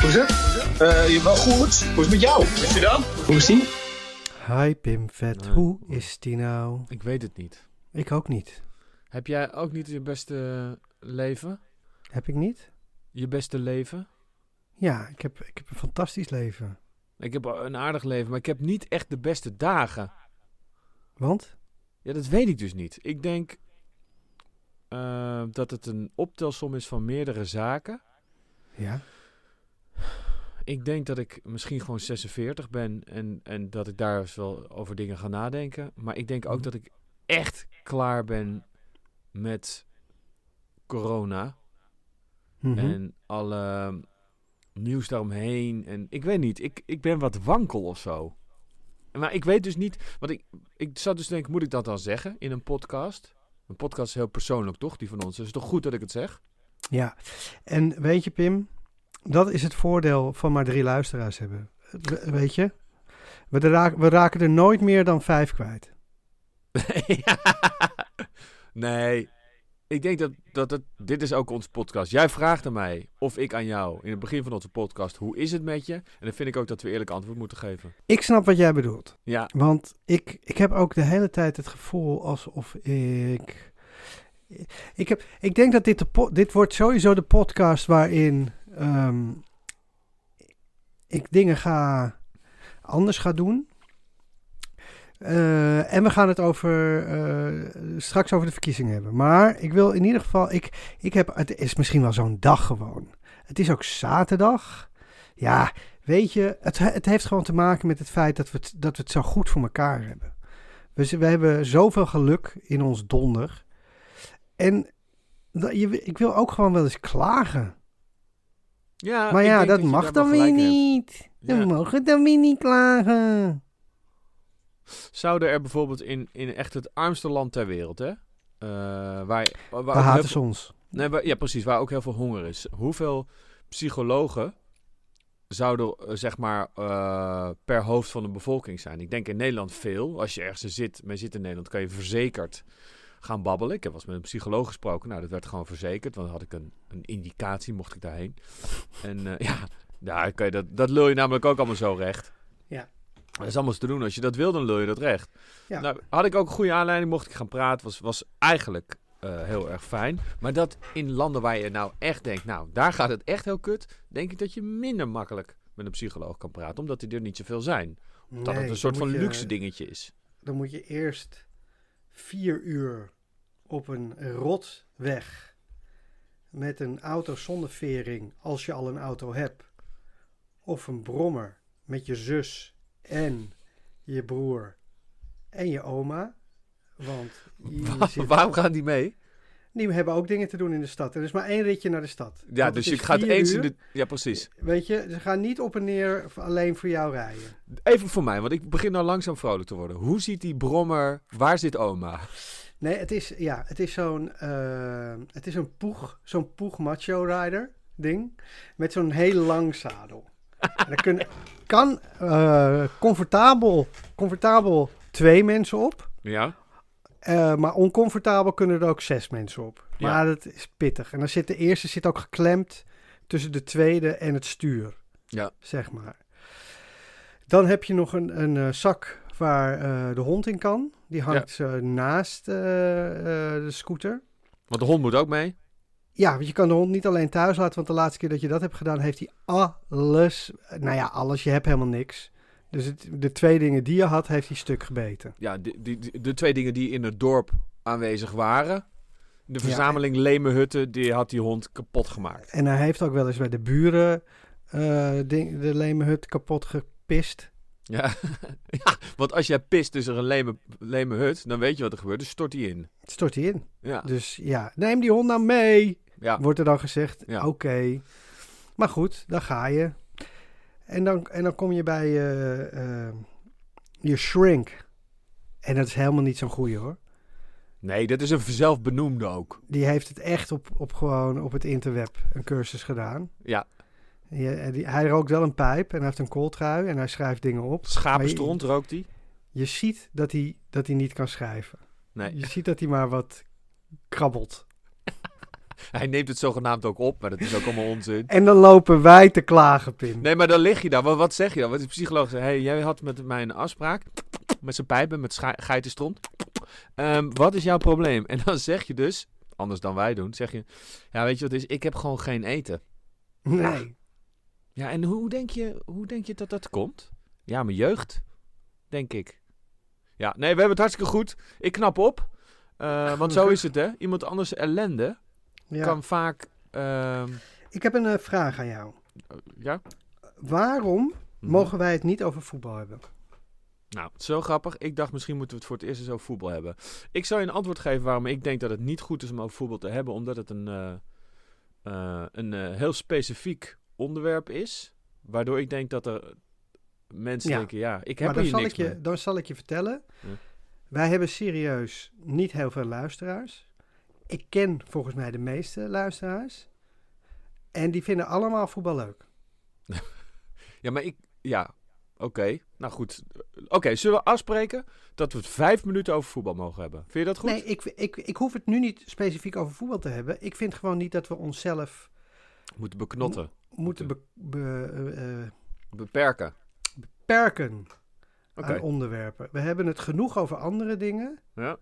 Hoe is het? Uh, je wel goed? Hoe is het met jou? Is je dan? Hoe is die? Hi Pim Vet, hoe is die nou? Ik weet het niet. Ik ook niet. Heb jij ook niet je beste leven? Heb ik niet? Je beste leven? Ja, ik heb, ik heb een fantastisch leven. Ik heb een aardig leven, maar ik heb niet echt de beste dagen. Want? Ja, dat weet ik dus niet. Ik denk uh, dat het een optelsom is van meerdere zaken. Ja. Ik denk dat ik misschien gewoon 46 ben en, en dat ik daar wel over dingen ga nadenken. Maar ik denk ook Mhm. dat ik echt klaar ben met corona. Mhm. En alle nieuws daaromheen. En ik weet niet, ik, ik ben wat wankel of zo. Maar ik weet dus niet, want ik, ik zat dus denken, moet ik dat dan zeggen in een podcast? Een podcast is heel persoonlijk, toch? Die van ons. Dus het is toch goed dat ik het zeg? Ja, en weet je Pim, dat is het voordeel van maar drie luisteraars hebben. We- Weet je, we, raken, we raken er nooit meer dan vijf kwijt. nee, ik denk dat, dat het, dit is ook ons podcast. Jij vraagt aan mij of ik aan jou in het begin van onze podcast, hoe is het met je? En dan vind ik ook dat we eerlijk antwoord moeten geven. Ik snap wat jij bedoelt. Ja, Want ik, ik heb ook de hele tijd het gevoel alsof ik. Ik, heb, ik denk dat dit, de dit wordt sowieso de podcast waarin ehm, ik dingen ga anders ga doen. Eh, en we gaan het over, eh, straks over de verkiezingen hebben. Maar ik wil in ieder geval, ik, ik heb, het is misschien wel zo'n dag gewoon. Het is ook zaterdag. Ja, weet je, het, het heeft gewoon te maken met het feit dat we het, dat we het zo goed voor elkaar hebben. We, we hebben zoveel geluk in ons donder. En dat, je, ik wil ook gewoon wel eens klagen. Ja maar ja, dat mag dan weer niet. We Ja. mogen dan weer niet klagen. Zouden er bijvoorbeeld in, in echt het armste land ter wereld, hè? eh, waar, waar, We heel haten veel- ons. Nee, waar- ja, precies. Waar ook heel veel honger is. Hoeveel psychologen zouden, eh, zeg maar, eh, per hoofd van de bevolking zijn? Ik denk in Nederland veel. Als je ergens zit, mee zit in Nederland, kan je verzekerd gaan babbelen. Ik heb eens met een psycholoog gesproken. Nou, dat werd gewoon verzekerd. Want dan had ik een, een indicatie, mocht ik daarheen. En eh, ja, daar kan je dat, dat lul je namelijk ook allemaal zo recht. Ja. Dat is allemaal te doen. Als je dat wil, dan lul je dat recht. Ja. Nou, had ik ook een goede aanleiding, mocht ik gaan praten. Was, was eigenlijk eh, heel erg fijn. Maar dat in landen waar je nou echt denkt, nou, daar gaat het echt heel kut. Denk ik dat je minder makkelijk met een psycholoog kan praten. Omdat die er niet zoveel zijn. Dat Nee, het een soort van je- luxe dingetje is. Dan moet je eerst vier uur op een rotweg met een auto zonder vering, als je al een auto hebt. Of een brommer met je zus en je broer en je oma. Want je Waar- zit- Waarom gaan die mee? Die hebben ook dingen te doen in de stad. Er is maar één ritje naar de stad. Ja, dus je gaat eens in uur. de... Ja, precies. Weet je, ze gaan niet op en neer alleen voor jou rijden. Even voor mij, want ik begin nou langzaam vrolijk te worden. Hoe ziet die brommer... Waar zit oma? Nee, het is, ja, het is zo'n, eh, het is een poeg, zo'n poeg macho rider ding. Met zo'n heel lang zadel. En kunnen, kan eh, comfortabel, comfortabel twee mensen op. Ja? Eh, maar oncomfortabel kunnen er ook zes mensen op. Ja. Maar dat is pittig. En dan zit de eerste zit ook geklemd tussen de tweede en het stuur. Ja. Zeg maar. Dan heb je nog een, een eh, zak waar eh, de hond in kan. Die hangt eh, naast de scooter. Want de hond moet ook mee. Ja, want je kan de hond niet alleen thuis laten. Want de laatste keer dat je dat hebt gedaan, heeft hij alles. Nou ja, alles. Je hebt helemaal niks. Dus het, de twee dingen die je had, heeft hij stuk gebeten. Ja, die, die- de twee dingen die in het dorp aanwezig waren. De Ja, verzameling lemehutten, die had die hond kapot gemaakt. En hij heeft ook wel eens bij de buren eh, ding, de lemenhut kapot gepist. Ja. ja, want als jij pist tussen een leme, leme hut, dan weet je wat er gebeurt. Dus stort die in. Het stort hij in. Ja, Dus ja, neem die hond nou mee. ja. Wordt er dan gezegd. Ja. Oké. Maar goed, dan ga je. En dan, en dan kom je bij eh, eh, je shrink. En dat is helemaal niet zo'n goeie hoor. Nee, dat is een zelfbenoemde ook. Die heeft het echt op, op gewoon op het interweb een cursus gedaan. Ja, en die, hij rookt wel een pijp en hij heeft een kooltrui en hij schrijft dingen op. schapenstront rookt die. Je ziet dat hij, dat hij niet kan schrijven. Nee. Je ziet dat hij maar wat krabbelt. Hij neemt het zogenaamd ook op, maar dat is ook allemaal onzin. En dan lopen wij te klagen, Pim. Nee, maar dan lig je daar. Wat, wat zeg je dan? Wat is de psycholoog? Hé, hey, jij had met mij een afspraak. Met zijn pijpen, met geitenstront. Ehm, wat is jouw probleem? En dan zeg je dus, anders dan wij doen, zeg je... Ja, weet je wat het is? Ik heb gewoon geen eten. Nee. Ja, en hoe denk je, hoe denk je dat dat komt? Ja, mijn jeugd, denk ik. Ja, nee, we hebben het hartstikke goed. Ik knap op. Eh, want zo is het, hè. Iemand anders ellende Ja. kan vaak... ehm, Ik heb een eh, vraag aan jou. ja? Waarom Mhm. mogen wij het niet over voetbal hebben? Nou, zo grappig. Ik dacht misschien moeten we het voor het eerst eens over voetbal hebben. Ik zou je een antwoord geven waarom ik denk dat het niet goed is om over voetbal te hebben. Omdat het een, eh, eh, een eh, heel specifiek onderwerp is. Waardoor ik denk dat er mensen Ja. denken, ja, ik heb maar er dan hier zal, niks ik je, mee. dan zal ik je vertellen. Ja. Wij hebben serieus niet heel veel luisteraars. Ik ken volgens mij de meeste luisteraars. En die vinden allemaal voetbal leuk. Ja, maar ik, ja, oké. Nou goed. Oké, zullen we afspreken dat we het vijf minuten over voetbal mogen hebben? Vind je dat goed? Nee, ik, ik, ik hoef het nu niet specifiek over voetbal te hebben. Ik vind gewoon niet dat we onszelf Moeten beknotten. moeten be- be- eh, eh, Beperken. beperken Oké. aan onderwerpen. We hebben het genoeg over andere dingen. Ja.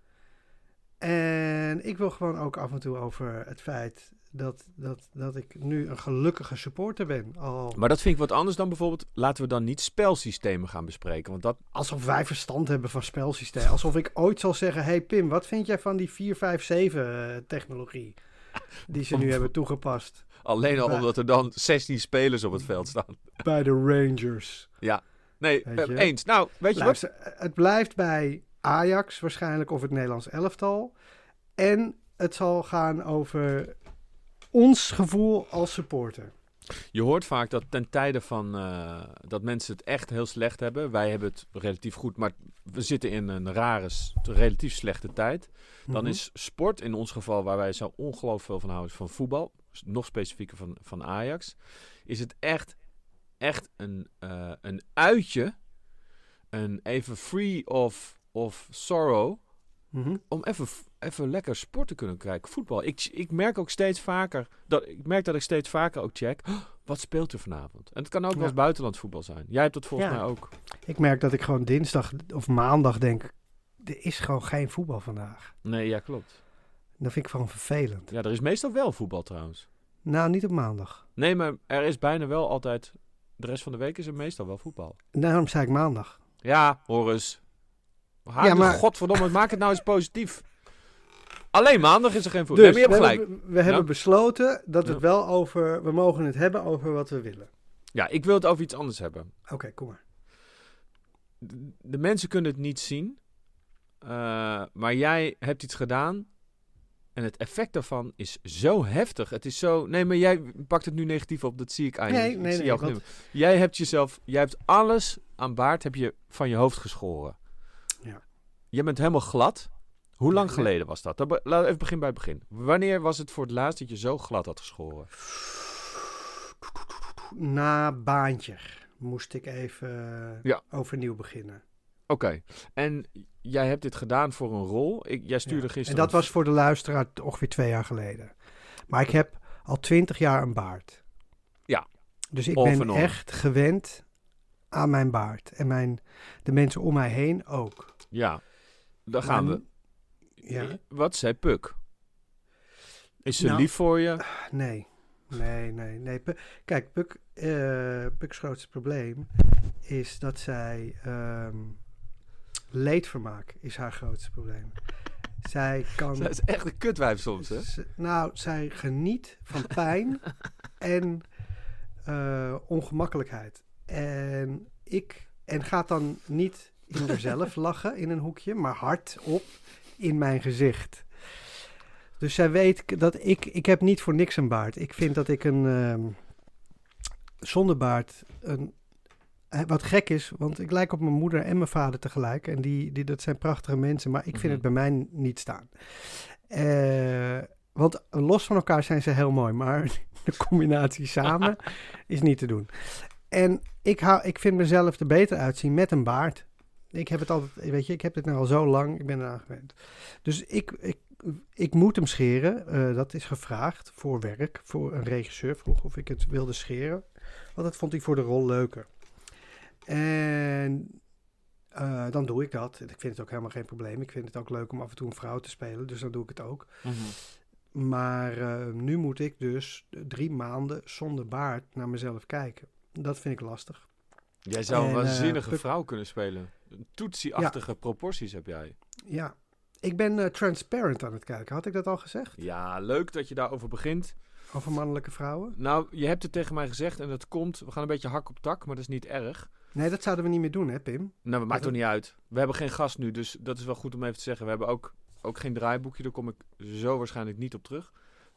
En ik wil gewoon ook af en toe over het feit dat, dat, dat ik nu een gelukkige supporter ben. Al Maar dat vind ik wat anders dan bijvoorbeeld... Laten we dan niet spelsystemen gaan bespreken. Want dat... alsof wij verstand hebben van spelsysteem. Alsof ik ooit zal zeggen: Hey Pim, wat vind jij van die 4-5-7-technologie? Die ze nu hebben toegepast Alleen al omdat er dan 16 spelers op het veld staan. bij de Rangers. Nee, eh, je? eens. Nou, weet je wat? Het blijft bij Ajax waarschijnlijk of het Nederlands elftal. En het zal gaan over ons gevoel als supporter. Je hoort vaak dat ten tijde van eh, dat mensen het echt heel slecht hebben. Wij hebben het relatief goed, maar we zitten in een rare, relatief slechte tijd. Dan Mhm. is sport, in ons geval waar wij zo ongelooflijk veel van houden, van voetbal. Nog specifieker van, van Ajax. Is het echt, echt een, eh, een uitje. Een even free of, of sorrow. Mhm. om even, even lekker sport te kunnen kijken. Voetbal. Ik, ik merk ook steeds vaker, dat, ik merk dat ik steeds vaker ook check, "Oh, wat speelt er vanavond? En het kan ook wel eens buitenland voetbal zijn. Jij hebt dat volgens Ja. mij ook. Ik merk dat ik gewoon dinsdag of maandag denk: er is gewoon geen voetbal vandaag. Nee, ja, klopt. Dat vind ik gewoon vervelend. Ja, er is meestal wel voetbal trouwens. Nou, niet op maandag. Nee, maar er is bijna wel altijd, de rest van de week is er meestal wel voetbal. Daarom zei ik maandag. Ja, Horus. Haal Ja, maar- Godverdomme, maak het nou eens positief. Alleen maandag is er geen voetbal. Dus nee, we, hebt gelijk. hebben, we hebben besloten dat we Ja. het wel over. We mogen het hebben over wat we willen. Ja, ik wil het over iets anders hebben. Oké, kom maar. de, de mensen kunnen het niet zien. eh, maar jij hebt iets gedaan. En het effect daarvan is zo heftig. Het is zo. Nee, maar jij pakt het nu negatief op. Dat zie ik aan je. Nee, nee, zie nee, want-. Jij hebt jezelf. Jij hebt alles aan baard heb je van je hoofd geschoren. Je bent helemaal glad. Hoe lang geleden was dat? Laten we even beginnen bij het begin. Wanneer was het voor het laatst dat je zo glad had geschoren? Na baantje moest ik even Ja. overnieuw beginnen. Oké. En jij hebt dit gedaan voor een rol. Ik, jij stuurde Ja. gisteren. En dat was voor de luisteraar ongeveer twee jaar geleden. Maar ik heb al twintig jaar een baard. Ja. Dus ik ben echt gewend aan mijn baard. En mijn, de mensen om mij heen ook. Ja, daar gaan we. Ja, Wat zei Puk? Is ze Nou, lief voor je? nee. Nee, nee, nee. Pu- Kijk, Puk, eh, Puk's grootste probleem is dat zij ehm, leedvermaak is haar grootste probleem. Zij kan... Dat is echt een kutwijf soms, hè? Nou, zij geniet van pijn en eh, ongemakkelijkheid. En ik, en gaat dan niet in zichzelf lachen in een hoekje, maar hardop in mijn gezicht. Dus zij weet dat ik, ik heb niet voor niks een baard. Ik vind dat ik een ehm zonder baard een, wat gek is, want ik lijk op mijn moeder en mijn vader tegelijk. En die, die, dat zijn prachtige mensen, maar ik vind Mhm. het bij mij niet staan. Eh, want los van elkaar zijn ze heel mooi, maar de combinatie samen is niet te doen. En ik, hou, ik vind mezelf er beter uitzien met een baard. Ik heb het altijd, weet je, ik heb dit nou al zo lang, ik ben eraan gewend. Dus ik, ik ik moet hem scheren. Eh, dat is gevraagd voor werk. Voor een regisseur vroeg of ik het wilde scheren. Want dat vond hij voor de rol leuker. En eh, dan doe ik dat. Ik vind het ook helemaal geen probleem. Ik vind het ook leuk om af en toe een vrouw te spelen. Dus dan doe ik het ook. Maar eh, nu moet ik dus drie maanden zonder baard naar mezelf kijken. Dat vind ik lastig. Jij zou een En, eh, waanzinnige vrouw kunnen spelen. Toetsie-achtige proporties heb jij. Ja, ik ben eh, transparent aan het kijken. Had ik dat al gezegd? Ja, leuk dat je daarover begint. Over mannelijke vrouwen? Nou, je hebt het tegen mij gezegd en dat komt. We gaan een beetje hak op tak, maar dat is niet erg. Nee, dat zouden we niet meer doen, hè, Pim? Nou, dat maakt toch niet uit. We hebben geen gast nu, dus dat is wel goed om even te zeggen. We hebben ook, ook geen draaiboekje, daar kom ik zo waarschijnlijk niet op terug.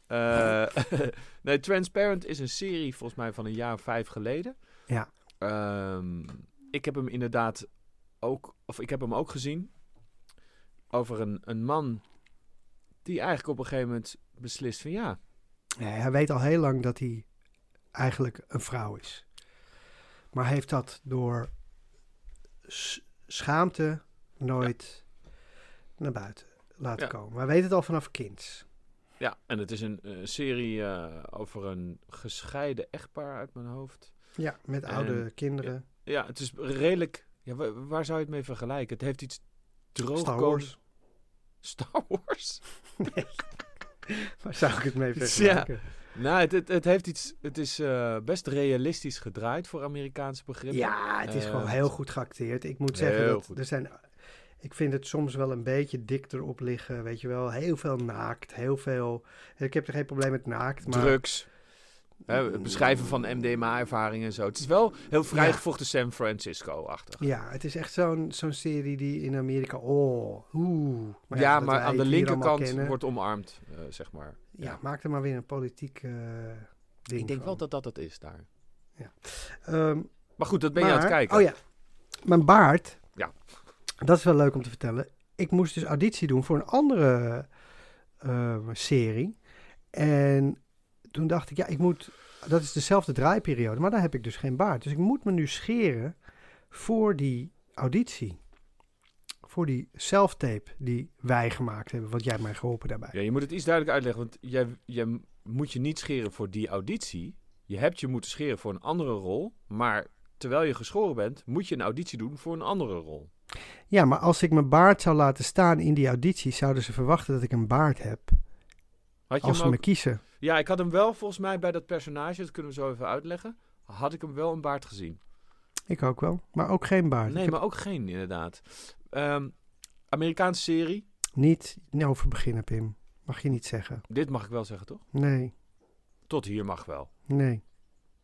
Eh, nee, Transparent is een serie volgens mij van een jaar of vijf geleden. Ja. Ehm, ik heb hem inderdaad ook, of ik heb hem ook gezien over een, een man die eigenlijk op een gegeven moment beslist van ja, hij weet al heel lang dat hij eigenlijk een vrouw is. Maar heeft dat door schaamte nooit naar buiten laten Ja. komen. Maar weet het al vanaf kinds. Ja, en het is een, eh, serie eh, over een gescheiden echtpaar uit mijn hoofd. Ja, met En- oude kinderen. Ja, het is redelijk. Ja, wa- waar, zou je het mee vergelijken? Het heeft iets droog. Star Wars. Star Wars? Waar zou ik het mee Ja. vergelijken? nou, het, het, het heeft iets. Het is eh, best realistisch gedraaid voor Amerikaanse begrippen. Ja, het is Eh, gewoon heel goed geacteerd. Ik moet zeggen dat goed. er zijn. Ik vind het soms wel een beetje dik erop liggen. Weet je wel, heel veel naakt. Heel veel. Ik heb er geen probleem met naakt. Maar Drugs. Hè, het beschrijven van MDMA-ervaringen en zo. Het is wel heel vrijgevochten San Francisco-achtig. Ja, het is echt zo'n zo'n serie die in Amerika. Oh, oeh. ja, maar aan de linkerkant wordt omarmd, eh, zeg maar. Ja, maak er maar weer een politiek eh, ding. Ik denk van. wel dat dat het is daar. Ehm, Maar goed, dat ben je aan het kijken. Oh ja, mijn baard. Ja. Dat is wel leuk om te vertellen. Ik moest dus auditie doen voor een andere eh, serie. En toen dacht ik, ja, ik moet. Dat is dezelfde draaiperiode, maar daar heb ik dus geen baard. Dus ik moet me nu scheren voor die auditie. Voor die self-tape die wij gemaakt hebben, wat jij hebt mij geholpen daarbij. Ja, je moet het iets duidelijk uitleggen, want jij, jij moet je niet scheren voor die auditie. Je hebt je moeten scheren voor een andere rol, maar terwijl je geschoren bent, moet je een auditie doen voor een andere rol. Ja, maar als ik mijn baard zou laten staan in die auditie, zouden ze verwachten dat ik een baard heb. Had je Als ze me kiezen. Ja, ik had hem wel volgens mij bij dat personage, dat kunnen we zo even uitleggen, had ik hem wel een baard gezien. Ik ook wel, maar ook geen baard. Nee, Ik heb maar ook geen inderdaad. Ehm, Amerikaanse serie, Niet niet over beginnen, Pim. Mag je niet zeggen. dit mag ik wel zeggen toch? Nee, Tot hier mag wel. nee.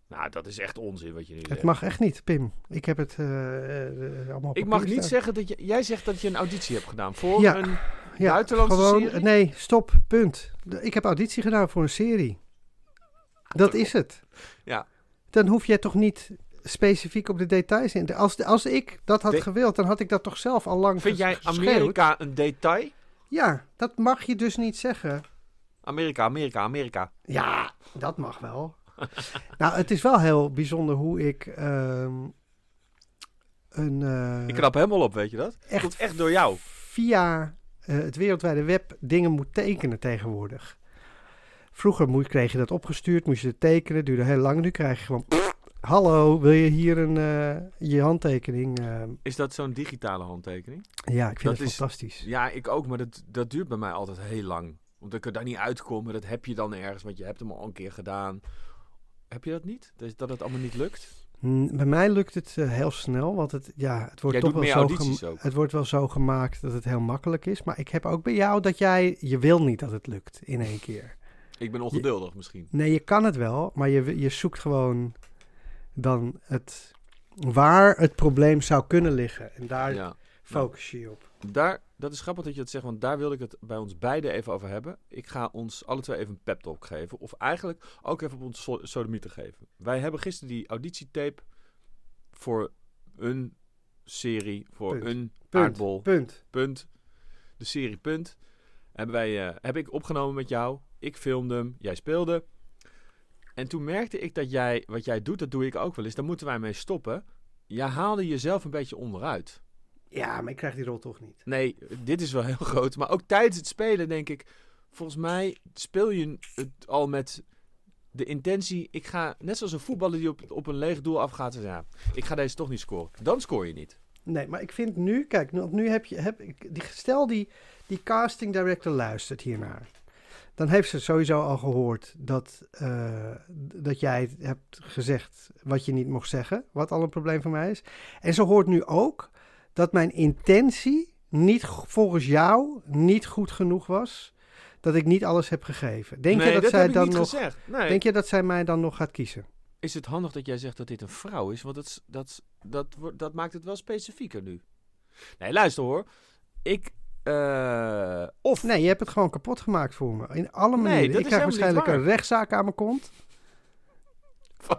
Nou, dat is echt onzin wat je nu Het zegt. mag echt niet, Pim. Ik heb het eh, eh, allemaal op Ik mag niet staan. zeggen dat je... Jij zegt dat je een auditie hebt gedaan voor Ja. een... ja, buitenlandse gewoon, serie? Nee, stop, punt. Ik heb auditie gedaan voor een serie. Dat is het. Ja. Dan hoef jij toch niet specifiek op de details in. te- Als, als ik dat had De- gewild, dan had ik dat toch zelf al lang Vind jij. Amerika een detail? Ja, dat mag je dus niet zeggen. Amerika, Amerika, Amerika. Ja, dat mag wel. nou, het is wel heel bijzonder hoe ik ehm, een eh, Ik knap helemaal op, weet je dat? echt Komt echt door jou. via eh, het wereldwijde web dingen moet tekenen tegenwoordig. Vroeger moest, kreeg je dat opgestuurd, moest je het tekenen, duurde heel lang. Nu krijg je gewoon, hallo, wil je hier een, eh, je handtekening? eh, Is dat zo'n digitale handtekening? ja, ik vind Dat het is- fantastisch. Ja, ik ook, maar dat, dat duurt bij mij altijd heel lang. Omdat ik er daar niet uitkom, maar dat heb je dan ergens, want je hebt hem al een keer gedaan. Heb je dat niet? Dat, dat het allemaal niet lukt? Mm, Bij mij lukt het eh, heel snel, want het, ja, het wordt Jij toch wel zo ook. Het wordt wel zo gemaakt dat het heel makkelijk is. Maar ik heb ook bij jou dat jij, je wil niet dat het lukt in één keer. Ik ben ongeduldig misschien. Nee, je kan het wel, maar je, je zoekt gewoon dan het, waar het probleem zou kunnen liggen. En daar Ja. focus je je op. Daar, dat is grappig dat je dat zegt, want daar wil ik het bij ons beiden even over hebben. Ik ga ons alle twee even een pep talk geven. Of eigenlijk ook even op ons so geven. Wij hebben gisteren die auditietape voor een serie, voor Punt. een Punt. aardbol, Punt. punt. De serie Punt. Hebben wij, eh, heb ik opgenomen met jou. Ik filmde hem, jij speelde. En toen merkte ik dat jij, wat jij doet, dat doe ik ook wel eens. Daar moeten wij mee stoppen. Jij haalde jezelf een beetje onderuit. Ja, maar ik krijg die rol toch niet. Nee, dit is wel heel groot. Maar ook tijdens het spelen denk ik... Volgens mij speel je het al met de intentie... Ik ga, net zoals een voetballer die op, op een leeg doel afgaat... Ja, ik ga deze toch niet scoren. Dan scoor je niet. Nee, maar ik vind nu, kijk, nu, nu heb je, heb, ik- die, stel die, die casting director luistert hiernaar. Dan heeft ze sowieso al gehoord dat, eh, dat jij hebt gezegd wat je niet mocht zeggen, wat al een probleem voor mij is. En ze hoort nu ook dat mijn intentie niet volgens jou niet goed genoeg was, dat ik niet alles heb gegeven. Denk nee, je dat, dat zij heb ik dan niet nog, gezegd. Nee. denk je dat zij mij dan nog gaat kiezen? Is het handig dat jij zegt dat dit een vrouw is? Want dat, is- dat, dat, wordt- dat maakt het wel specifieker nu. Nee, luister hoor. Ik... eh, of... Nee, je hebt het gewoon kapot gemaakt voor me. In alle manieren. dat ik is krijg waarschijnlijk waar. een rechtszaak aan mijn kont.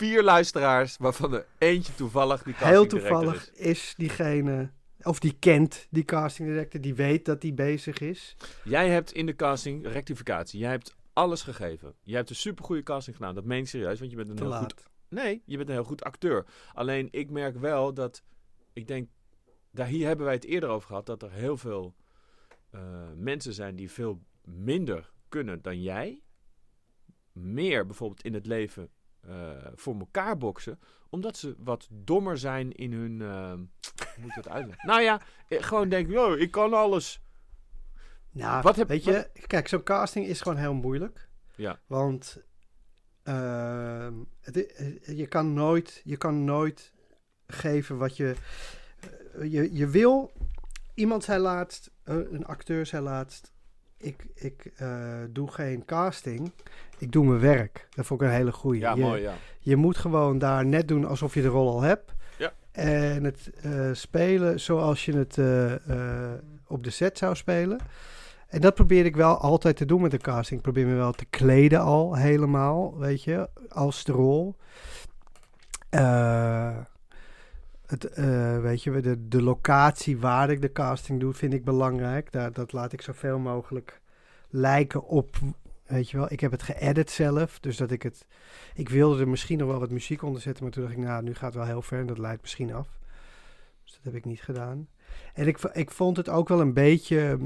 Vier luisteraars, waarvan er eentje toevallig die Heel casting director toevallig is. is. diegene, of die kent die casting director, die weet dat die bezig is. Jij hebt in de casting rectificatie. Jij hebt alles gegeven. Jij hebt een supergoeie casting gedaan. Dat meen ik serieus, want je bent een Te heel laat. goed... Nee, je bent een heel goed acteur. Alleen ik merk wel dat... Ik denk, daar hier hebben wij het eerder over gehad... dat er heel veel eh, mensen zijn die veel minder kunnen dan jij. Meer bijvoorbeeld in het leven eh, voor elkaar boksen. Omdat ze wat dommer zijn in hun... eh, hoe moet ik dat uitleggen? nou ja, eh, gewoon denken... Yo, ik kan alles. Nou, Wat heb- weet je, kijk, zo'n casting is gewoon heel moeilijk. Ja. Want ehm, het, i- je, kan nooit, je kan nooit geven wat je... eh, je, je wil... Iemand zei laatst, eh, een acteur zei laatst... Ik, ik eh, doe geen casting, ik doe mijn werk. Dat vond ik een hele goeie. Ja, Je- mooi, ja. Je moet gewoon daar net doen alsof je de rol al hebt. Ja. En het eh, spelen zoals je het eh, eh, op de set zou spelen. En dat probeer ik wel altijd te doen met de casting. Ik probeer me wel te kleden al helemaal, weet je, als de rol. Het, weet je, de, de locatie waar ik de casting doe, vind ik belangrijk. Daar, dat laat ik zoveel mogelijk lijken op, weet je wel. Ik heb het geëdit zelf, dus dat ik het... Ik wilde er misschien nog wel wat muziek onder zetten, maar toen dacht ik, nou, nu gaat het wel heel ver en dat leidt misschien af. Dus dat heb ik niet gedaan. En ik, ik vond het ook wel een beetje...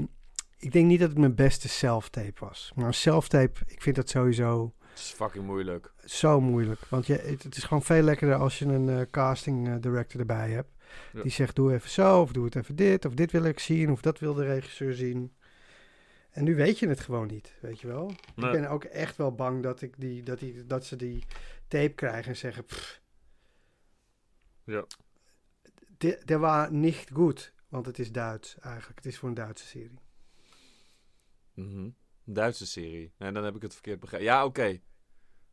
Ik denk niet dat het mijn beste self-tape was. Maar een self-tape, ik vind dat sowieso Het is fucking moeilijk. zo moeilijk. Want je, het, het is gewoon veel lekkerder als je een eh, casting eh, director erbij hebt. Ja. Die zegt, doe even zo, of doe het even dit, of dit wil ik zien, of dat wil de regisseur zien. En nu weet je het gewoon niet, weet je wel. Nee. Ik ben ook echt wel bang dat, ik die, dat, die, dat ze die tape krijgen en zeggen... "Pff, Ja. de- Der was niet goed, want het is Duits eigenlijk. Het is voor een Duitse serie. Mhm. Een Duitse serie. En dan heb ik het verkeerd begrepen. Ja, oké.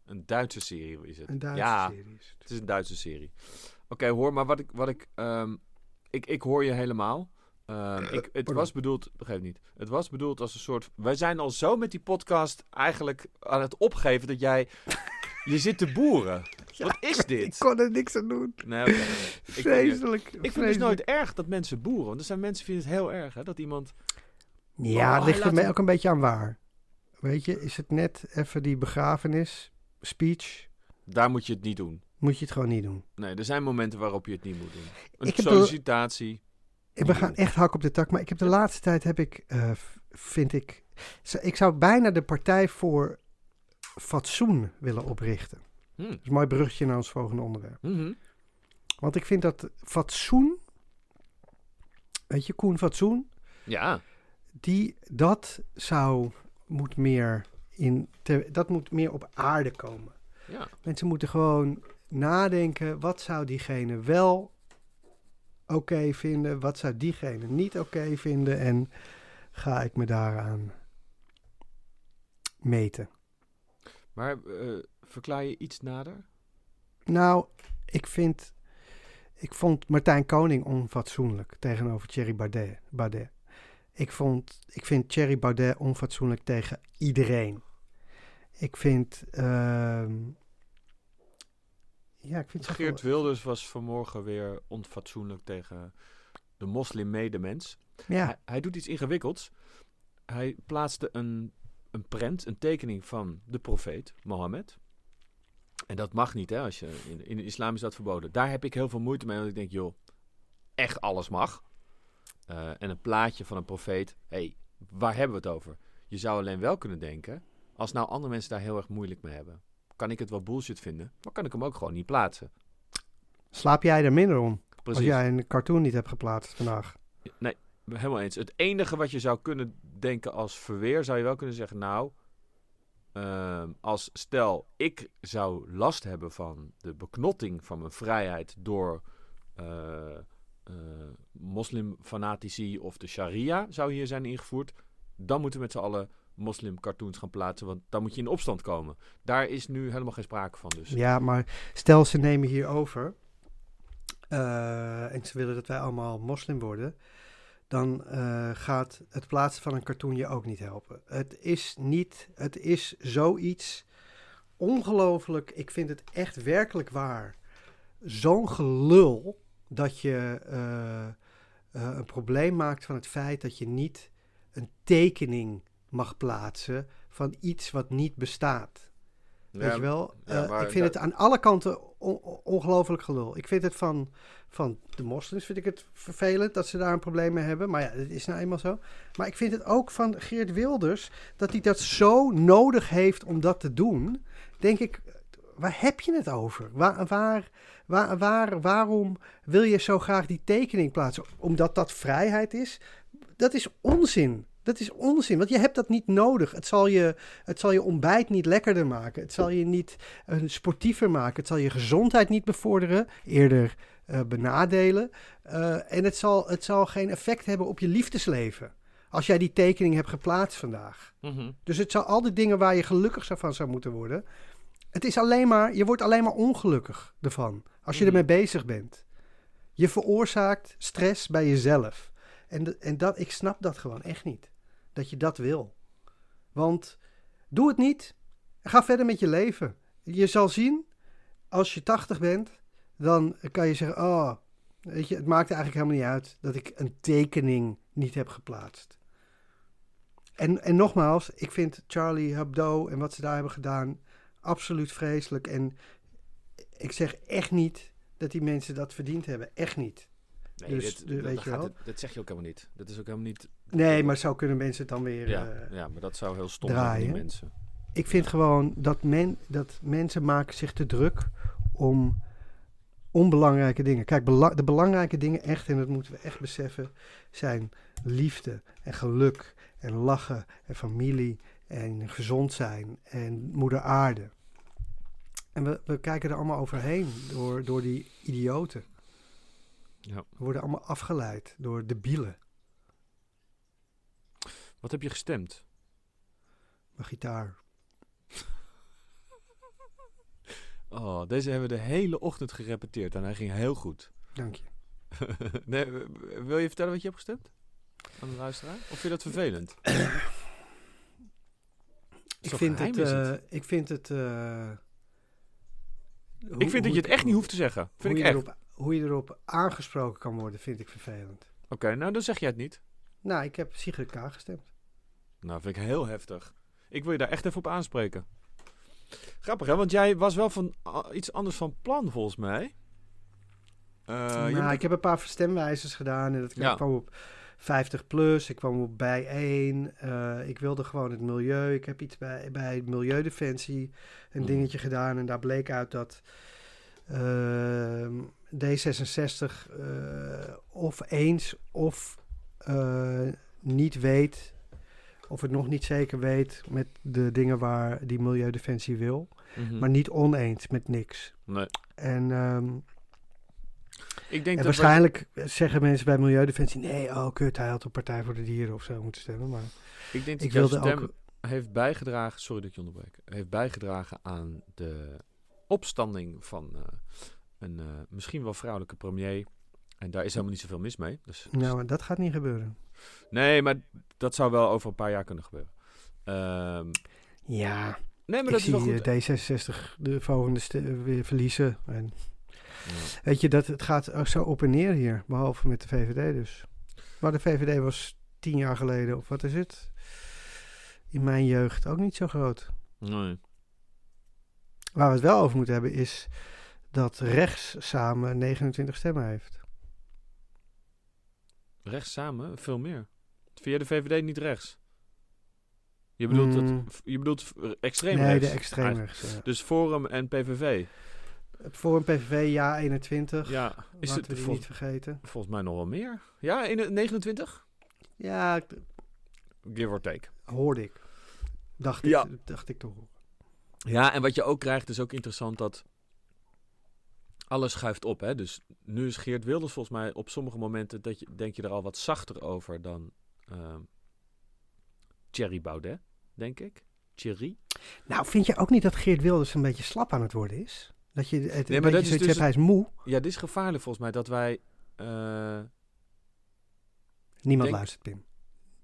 Een Duitse serie is het. Een Duitse ja, serie is het. het is een Duitse serie. Oké, hoor, maar wat ik... Wat ik, ehm, ik, ik hoor je helemaal. Ehm, ik, het pardon. was bedoeld... Begrijp niet. Het was bedoeld als een soort... Wij zijn al zo met die podcast eigenlijk aan het opgeven dat jij... Je zit te boeren. Wat is Ik dit? kon er niks aan doen. Nee. Ik vind- Vreselijk. Ik vind het dus nooit erg dat mensen boeren. Want er zijn mensen die vinden het heel erg, hè? Dat iemand... Ja, Oh, het ligt er ook een beetje aan waar. Weet je, is het net even die begrafenis, speech, Daar moet je het niet doen. moet je het gewoon niet doen. Nee, er zijn momenten waarop je het niet moet doen. Een Ik sollicitatie. Ik we gaan echt hak op de tak, maar ik heb de laatste tijd heb ik, eh, vind ik, ik zou bijna de partij voor fatsoen willen oprichten. Hm. Dat is een mooi bruggetje naar ons volgende onderwerp. Mhm. Want ik vind dat fatsoen, weet je, Koen Fatsoen, Ja. die, dat zou, moet meer in, te- dat moet meer op aarde komen. ja. Mensen moeten gewoon nadenken, wat zou diegene wel oké vinden, wat zou diegene niet oké vinden en ga ik me daaraan meten. Maar eh, verklaar je iets nader? Nou, ik vind, ik vond Martijn Koning onfatsoenlijk tegenover Thierry Baudet. Baudet. Ik, vond, ik vind Thierry Baudet onfatsoenlijk tegen iedereen. Ik vind, ehm, ja, ik vind zoveel- Geert Wilders was vanmorgen weer onfatsoenlijk tegen de moslim-medemens. Ja, Hij, hij doet iets ingewikkelds. Hij plaatste een, een prent, een tekening van de profeet, Mohammed. En dat mag niet, hè? Als je, in, in de islam is dat verboden. Daar heb ik heel veel moeite mee, want ik denk, joh, echt alles mag. Eh, en een plaatje van een profeet. hey, waar hebben we het over? Je zou alleen wel kunnen denken, als nou andere mensen daar heel erg moeilijk mee hebben, kan ik het wel bullshit vinden, maar kan ik hem ook gewoon niet plaatsen. Slaap jij er minder om Precies. als jij een cartoon niet hebt geplaatst vandaag? Nee, helemaal eens. Het enige wat je zou kunnen denken als verweer, zou je wel kunnen zeggen, nou, ehm, als stel ik zou last hebben van de beknotting van mijn vrijheid door eh, eh, moslimfanatici of de sharia zou hier zijn ingevoerd, dan moeten we met z'n allen moslimcartoons gaan plaatsen, want dan moet je in opstand komen. Daar is nu helemaal geen sprake van dus. Ja, maar stel ze nemen hier over eh, en ze willen dat wij allemaal moslim worden, dan eh, gaat het plaatsen van een cartoon je ook niet helpen. Het is niet, het is zoiets ongelooflijk. Ik vind het echt werkelijk waar. Zo'n gelul dat je eh, een probleem maakt van het feit dat je niet een tekening mag plaatsen van iets wat niet bestaat. Weet je wel? ja, Eh, ik vind dat- het aan alle kanten on- on- ongelooflijk gelul. Ik vind het van, van de moslims vind ik het vervelend dat ze daar een probleem mee hebben. Maar ja, het is nou eenmaal zo. Maar ik vind het ook van Geert Wilders dat hij dat zo nodig heeft om dat te doen. Denk ik, waar heb je het over? Waar, waar, waar, waar, waarom wil je zo graag die tekening plaatsen? Omdat dat vrijheid is? Dat is onzin. Dat is onzin, want je hebt dat niet nodig. Het zal je, het zal je ontbijt niet lekkerder maken. Het zal je niet eh, sportiever maken. Het zal je gezondheid niet bevorderen, eerder eh, benadelen. Eh, en het zal, het zal geen effect hebben op je liefdesleven. Als jij die tekening hebt geplaatst vandaag. Mhm. Dus het zal al die dingen waar je gelukkig van zou moeten worden. Het is alleen maar, je wordt alleen maar ongelukkig ervan. Als je Mhm. ermee bezig bent. Je veroorzaakt stress bij jezelf. En, de- en dat, ik snap dat gewoon echt niet. Dat je dat wil. Want doe het niet. Ga verder met je leven. Je zal zien, als je 80 bent, dan kan je zeggen: Oh, weet je, het maakt eigenlijk helemaal niet uit dat ik een tekening niet heb geplaatst. En, en nogmaals, ik vind Charlie Hebdo en wat ze daar hebben gedaan absoluut vreselijk. En ik zeg echt niet dat die mensen dat verdiend hebben. Echt niet. Nee, Dus, dit, dat weet je gaat wel. het- dat zeg je ook helemaal niet. Dat is ook helemaal niet... Nee, maar zo kunnen mensen het dan weer. Ja, eh, ja, maar dat zou heel stom zijn van die draaien. mensen. Ik vind gewoon dat, men, dat mensen maken zich te druk om onbelangrijke dingen. Kijk, bela- de belangrijke dingen echt, en dat moeten we echt beseffen, zijn liefde en geluk en lachen en familie en gezond zijn en moeder aarde. En we, we kijken er allemaal overheen door, door die idioten. Ja. We worden allemaal afgeleid door debielen. Wat heb je gestemd? Mijn gitaar. Oh, deze hebben we de hele ochtend gerepeteerd en hij ging heel goed. Dank je. nee, wil je vertellen wat je hebt gestemd? Aan de luisteraar? Of vind je dat vervelend? Ik Zo vind, het, eh, ik vind het. eh, hoe- ik vind dat je het echt niet hoeft te zeggen. Vind hoe ik je echt. Erop, hoe je erop aangesproken kan worden, vind ik vervelend. Oké, nou dan zeg jij het niet. Nou, ik heb Sigrid K. gestemd. Nou, vind ik heel heftig. Ik wil je daar echt even op aanspreken. Grappig, hè? Want jij was wel van iets anders van plan, volgens mij. Nou, moet- ik heb een paar stemwijzers gedaan en dat Ja. kwam op 50 plus. Ik kwam op bij 1. eh, ik wilde gewoon het milieu. Ik heb iets bij, bij Milieudefensie een Mhm. dingetje gedaan. En daar bleek uit dat ehm, D66 eh, of eens of niet weet. Of het nog niet zeker weet met de dingen waar die Milieudefensie wil. Mhm. Maar niet oneens met niks. Nee. En, ehm, Ik denk en dat waarschijnlijk zeggen mensen bij Milieudefensie... nee, oh kut, hij had op Partij voor de Dieren of zo moeten stemmen. Maar ik denk dat ik wilde stem ook... heeft bijgedragen... Sorry dat ik je onderbreek. Heeft bijgedragen aan de opstanding van eh, een eh, misschien wel vrouwelijke premier. En daar is helemaal niet zoveel mis mee. Dus, Nou, maar dat gaat niet gebeuren. Nee, maar dat zou wel over een paar jaar kunnen gebeuren. Ehm, Ja, nee, maar ik dat is zie wel goed. eh, D66 de volgende weer verliezen. En Ja. weet je, dat, het gaat zo op en neer hier. Behalve met de VVD dus. Maar de VVD was tien jaar geleden, of wat is het? In mijn jeugd ook niet zo groot. Nee. Waar we het wel over moeten hebben is dat rechts samen 29 stemmen heeft. Rechts samen? Veel meer. Jij de VVD niet rechts? Je bedoelt, Mm. het, je bedoelt extreem nee, rechts? de extreem rechts. ja. Dus Forum en PVV. Een PVV, ja, 21. Ja, is Laten het we die vol- niet vergeten. volgens mij nog wel meer? Ja, in de 29? Ja, Give or take. hoorde ik. Dacht Ja. ik, dacht ik toch. Ja, en wat je ook krijgt is ook interessant dat alles schuift op. Hè? Dus nu is Geert Wilders volgens mij op sommige momenten dat je, denk je er al wat zachter over dan ehm Thierry Baudet, denk ik. Thierry. Nou, vind je ook niet dat Geert Wilders een beetje slap aan het worden is? Dat je het Nee, maar dat is dus hebt, hij is moe. Ja, dit is gevaarlijk volgens mij dat wij... eh, Niemand Denk- luistert, Pim.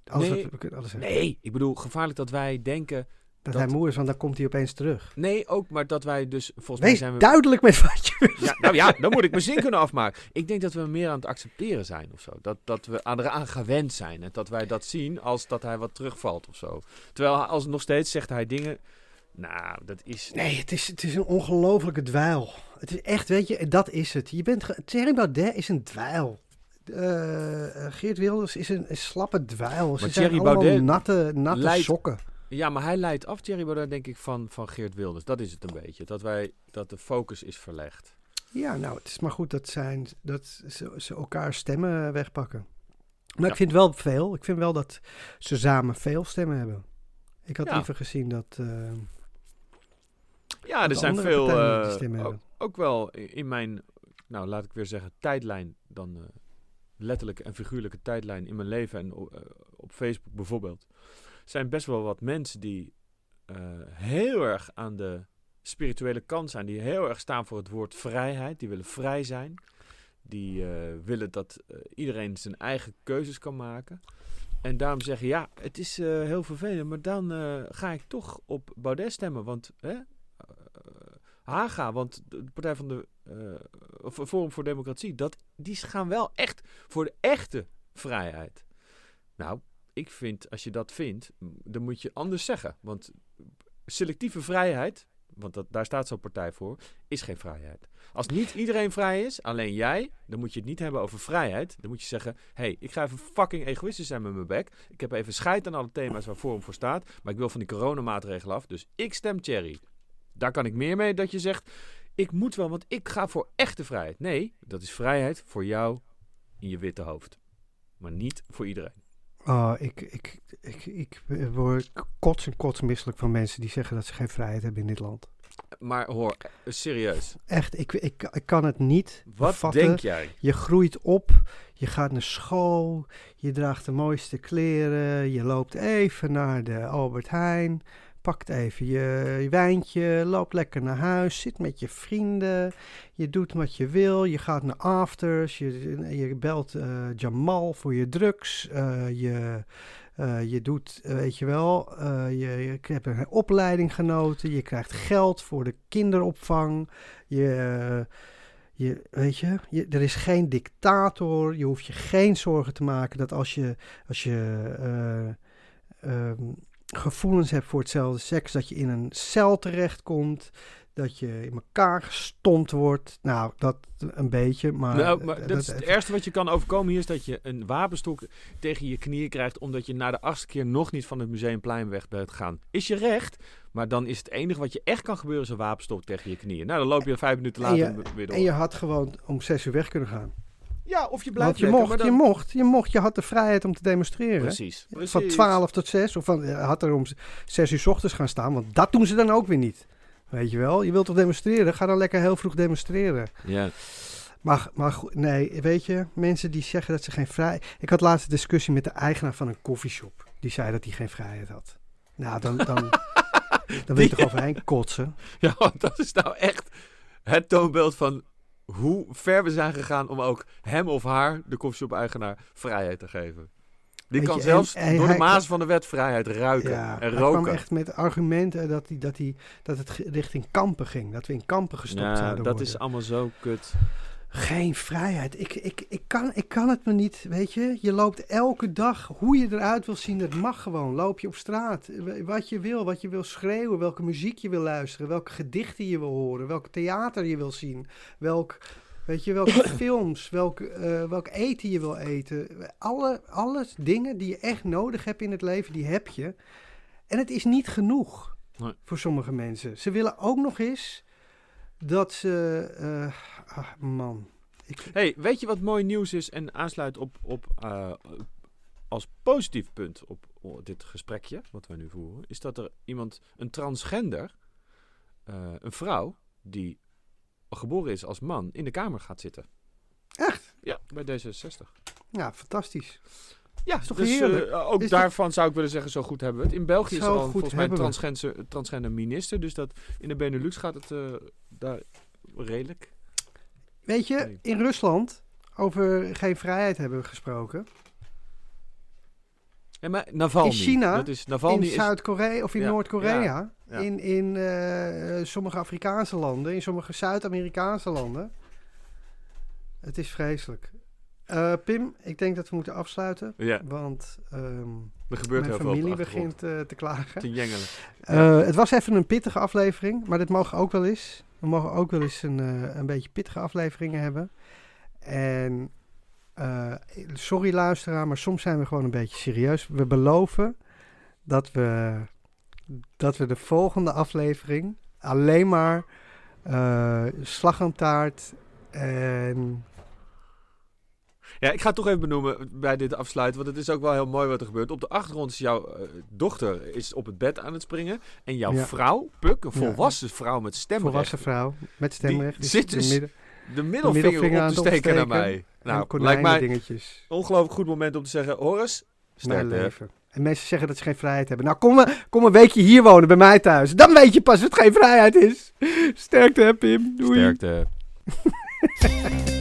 Alles Nee. wat alles nee, ik bedoel gevaarlijk dat wij denken... Dat, dat- hij moe is, want dan komt hij opeens terug. Nee, ook, maar dat wij dus volgens mij zijn we... duidelijk met wat je Ja, nou ja, dan moet ik mijn zin kunnen afmaken. Ik denk dat we meer aan het accepteren zijn of zo. Dat, dat we aan eraan gewend zijn. En dat wij dat zien als dat hij wat terugvalt of zo. Terwijl als nog steeds zegt hij dingen. Nou, dat is. Nee, het is, het is een ongelofelijke dweil. Het is echt, weet je, dat is het. Je bent, ge- Thierry Baudet is een dweil. Eh, eh, Geert Wilders is een, een slappe dweil. Ze Maar zijn Thierry allemaal Baudet natte, natte leidt- sokken. Ja, maar hij leidt af, Thierry Baudet, denk ik, van, van Geert Wilders. Dat is het een beetje. Dat, wij, dat de focus is verlegd. Ja, nou, het is maar goed dat, zijn, dat ze, ze elkaar stemmen wegpakken. Maar Ja. ik vind wel veel. Ik vind wel dat ze samen veel stemmen hebben. Ik had Ja. liever gezien dat... eh, Ja, er zijn veel. stemmen ook, hebben. ook wel in mijn, nou laat ik weer zeggen, tijdlijn. Dan eh, letterlijke en figuurlijke tijdlijn in mijn leven. En op Facebook bijvoorbeeld. Zijn best wel wat mensen die eh, heel erg aan de spirituele kant zijn. Die heel erg staan voor het woord vrijheid. Die willen vrij zijn. Die eh, willen dat eh, iedereen zijn eigen keuzes kan maken. En daarom zeggen, ja, het is heel vervelend, maar dan ga ik toch op Baudet stemmen. Want hè, Haga, want de Partij van de of Forum voor Democratie, dat, die gaan wel echt voor de echte vrijheid. Nou, ik vind, als je dat vindt, dan moet je anders zeggen. Want selectieve vrijheid, want dat, daar staat zo'n partij voor, is geen vrijheid. Als niet iedereen vrij is, alleen jij, dan moet je het niet hebben over vrijheid. Dan moet je zeggen, hé, hey, ik ga even fucking egoïstisch zijn met mijn bek. Ik heb even scheid aan alle thema's waar Forum voor staat. Maar ik wil van die coronamaatregelen af, dus ik stem Thierry. Daar kan ik meer mee dat je zegt, ik moet wel, want ik ga voor echte vrijheid. Nee, dat is vrijheid voor jou in je witte hoofd. Maar niet voor iedereen. Oh, ik, ik, ik, ik word kots en kots misselijk van mensen die zeggen dat ze geen vrijheid hebben in dit land. Maar hoor, serieus. Echt, ik, ik, ik kan het niet Wat denk jij? Je groeit op, je gaat naar school, je draagt de mooiste kleren, je loopt even naar de Albert Heijn, pakt even je, je wijntje, loopt lekker naar huis, zit met je vrienden, je doet wat je wil, je gaat naar afters, je, je belt eh, Jamal voor je drugs, eh, je, eh, je doet, weet je wel, je, je hebt een opleiding genoten, je krijgt geld voor de kinderopvang, je... Je, weet je, er is geen dictator. Je hoeft je geen zorgen te maken dat als je, als je eh, ehm, gevoelens hebt voor hetzelfde seks, dat je in een cel terechtkomt. Dat je in elkaar gestompt wordt. Nou, dat een beetje, maar... nou, maar dat is het ergste wat je kan overkomen hier is dat je een wapenstok tegen je knieën krijgt omdat je na de achtste keer nog niet van het Museumplein weg bent gegaan. Is je recht, maar dan is het enige wat je echt kan gebeuren is een wapenstok tegen je knieën. Nou, dan loop je vijf minuten En later je- weer door. En je had gewoon om zes uur weg kunnen gaan. Ja, of je blijft Want je lekker, mocht, maar je mocht, je mocht, je had de vrijheid om te demonstreren. Precies, precies. Van 12 tot 6. Of van, eh, had er om 6 uur 's ochtends gaan staan. Want dat doen ze dan ook weer niet. Weet je wel? Je wilt toch demonstreren? Ga dan lekker heel vroeg demonstreren. Ja. Maar, maar goed, nee, weet je, mensen die zeggen dat ze geen vrij. Ik had laatst een discussie met de eigenaar van een koffieshop. Die zei dat hij geen vrijheid had. Nou, dan, dan, dan wil je toch overheen kotsen. ja, want dat is nou echt het toonbeeld van hoe ver we zijn gegaan om ook hem of haar, de koffieshop-eigenaar, vrijheid te geven. Die Weet kan je, zelfs en- en door de maas van de wet vrijheid ruiken Ja, en hij kwam roken. echt met argumenten dat, hij, dat, hij, dat het richting kampen ging. Dat we in kampen gestopt ja, zouden dat worden. is allemaal zo kut. Geen vrijheid. Ik, ik, ik, kan, ik kan het me niet, weet je. Je loopt elke dag, hoe je eruit wil zien, dat mag gewoon. Loop je op straat, w- wat je wil, wat je wil schreeuwen, welke muziek je wil luisteren, welke gedichten je wil horen, welk theater je wil zien, welk, Weet je, welke films, welk, eh, welk eten je wil eten. Alle, alles dingen die je echt nodig hebt in het leven, die heb je. En het is niet genoeg Nee. voor sommige mensen. Ze willen ook nog eens dat ze... ah, man. Ik, hey, weet je wat mooi nieuws is en aansluit op, op eh, als positief punt op op dit gesprekje, wat wij nu voeren, is dat er iemand, een transgender, eh, een vrouw, die geboren is als man, in de Kamer gaat zitten. Echt? Ja, bij D66. ja, fantastisch. Ja, Is toch dus, heerlijk? ook Is daarvan zou ik willen zeggen, zo goed hebben we het. In België is er al volgens mij een transgender, transgender minister, dus dat in de Benelux gaat het daar redelijk. Weet je, in Rusland over geen vrijheid hebben we gesproken. En maar Navalny, In China, dat is, Navalny in Zuid-Korea of in Ja, Noord-Korea. ja, ja. In, in eh, sommige Afrikaanse landen, in sommige Zuid-Amerikaanse landen. Het is vreselijk. Eh, Pim, ik denk dat we moeten afsluiten. ja, Want gebeurt mijn familie begint eh, te klagen. te jengelen. Het was even een pittige aflevering, maar dit mogen ook wel eens. We mogen ook wel eens een, eh, een beetje pittige afleveringen hebben. En eh, sorry luisteraar, maar soms zijn we gewoon een beetje serieus. We beloven dat we, dat we de volgende aflevering alleen maar eh slagroomtaart en... Ja, ik ga het toch even benoemen bij dit afsluiten, want het is ook wel heel mooi wat er gebeurt. Op de achtergrond is jouw eh, dochter is op het bed aan het springen en jouw Ja. vrouw, Puk, een Ja. volwassen vrouw met stemrecht, Volwassen vrouw met stemrecht. Die zit de dus midden- de middelvinger, middelvinger op aan te het steken naar mij. Nou, lijkt mij dingetjes. ongelooflijk goed moment om te zeggen, sterkte. leven. En mensen zeggen dat ze geen vrijheid hebben. Nou, kom, maar- kom een weekje hier wonen bij mij thuis. Dan weet je pas wat geen vrijheid is. Sterkte, hè, Pim. Doei. Sterkte.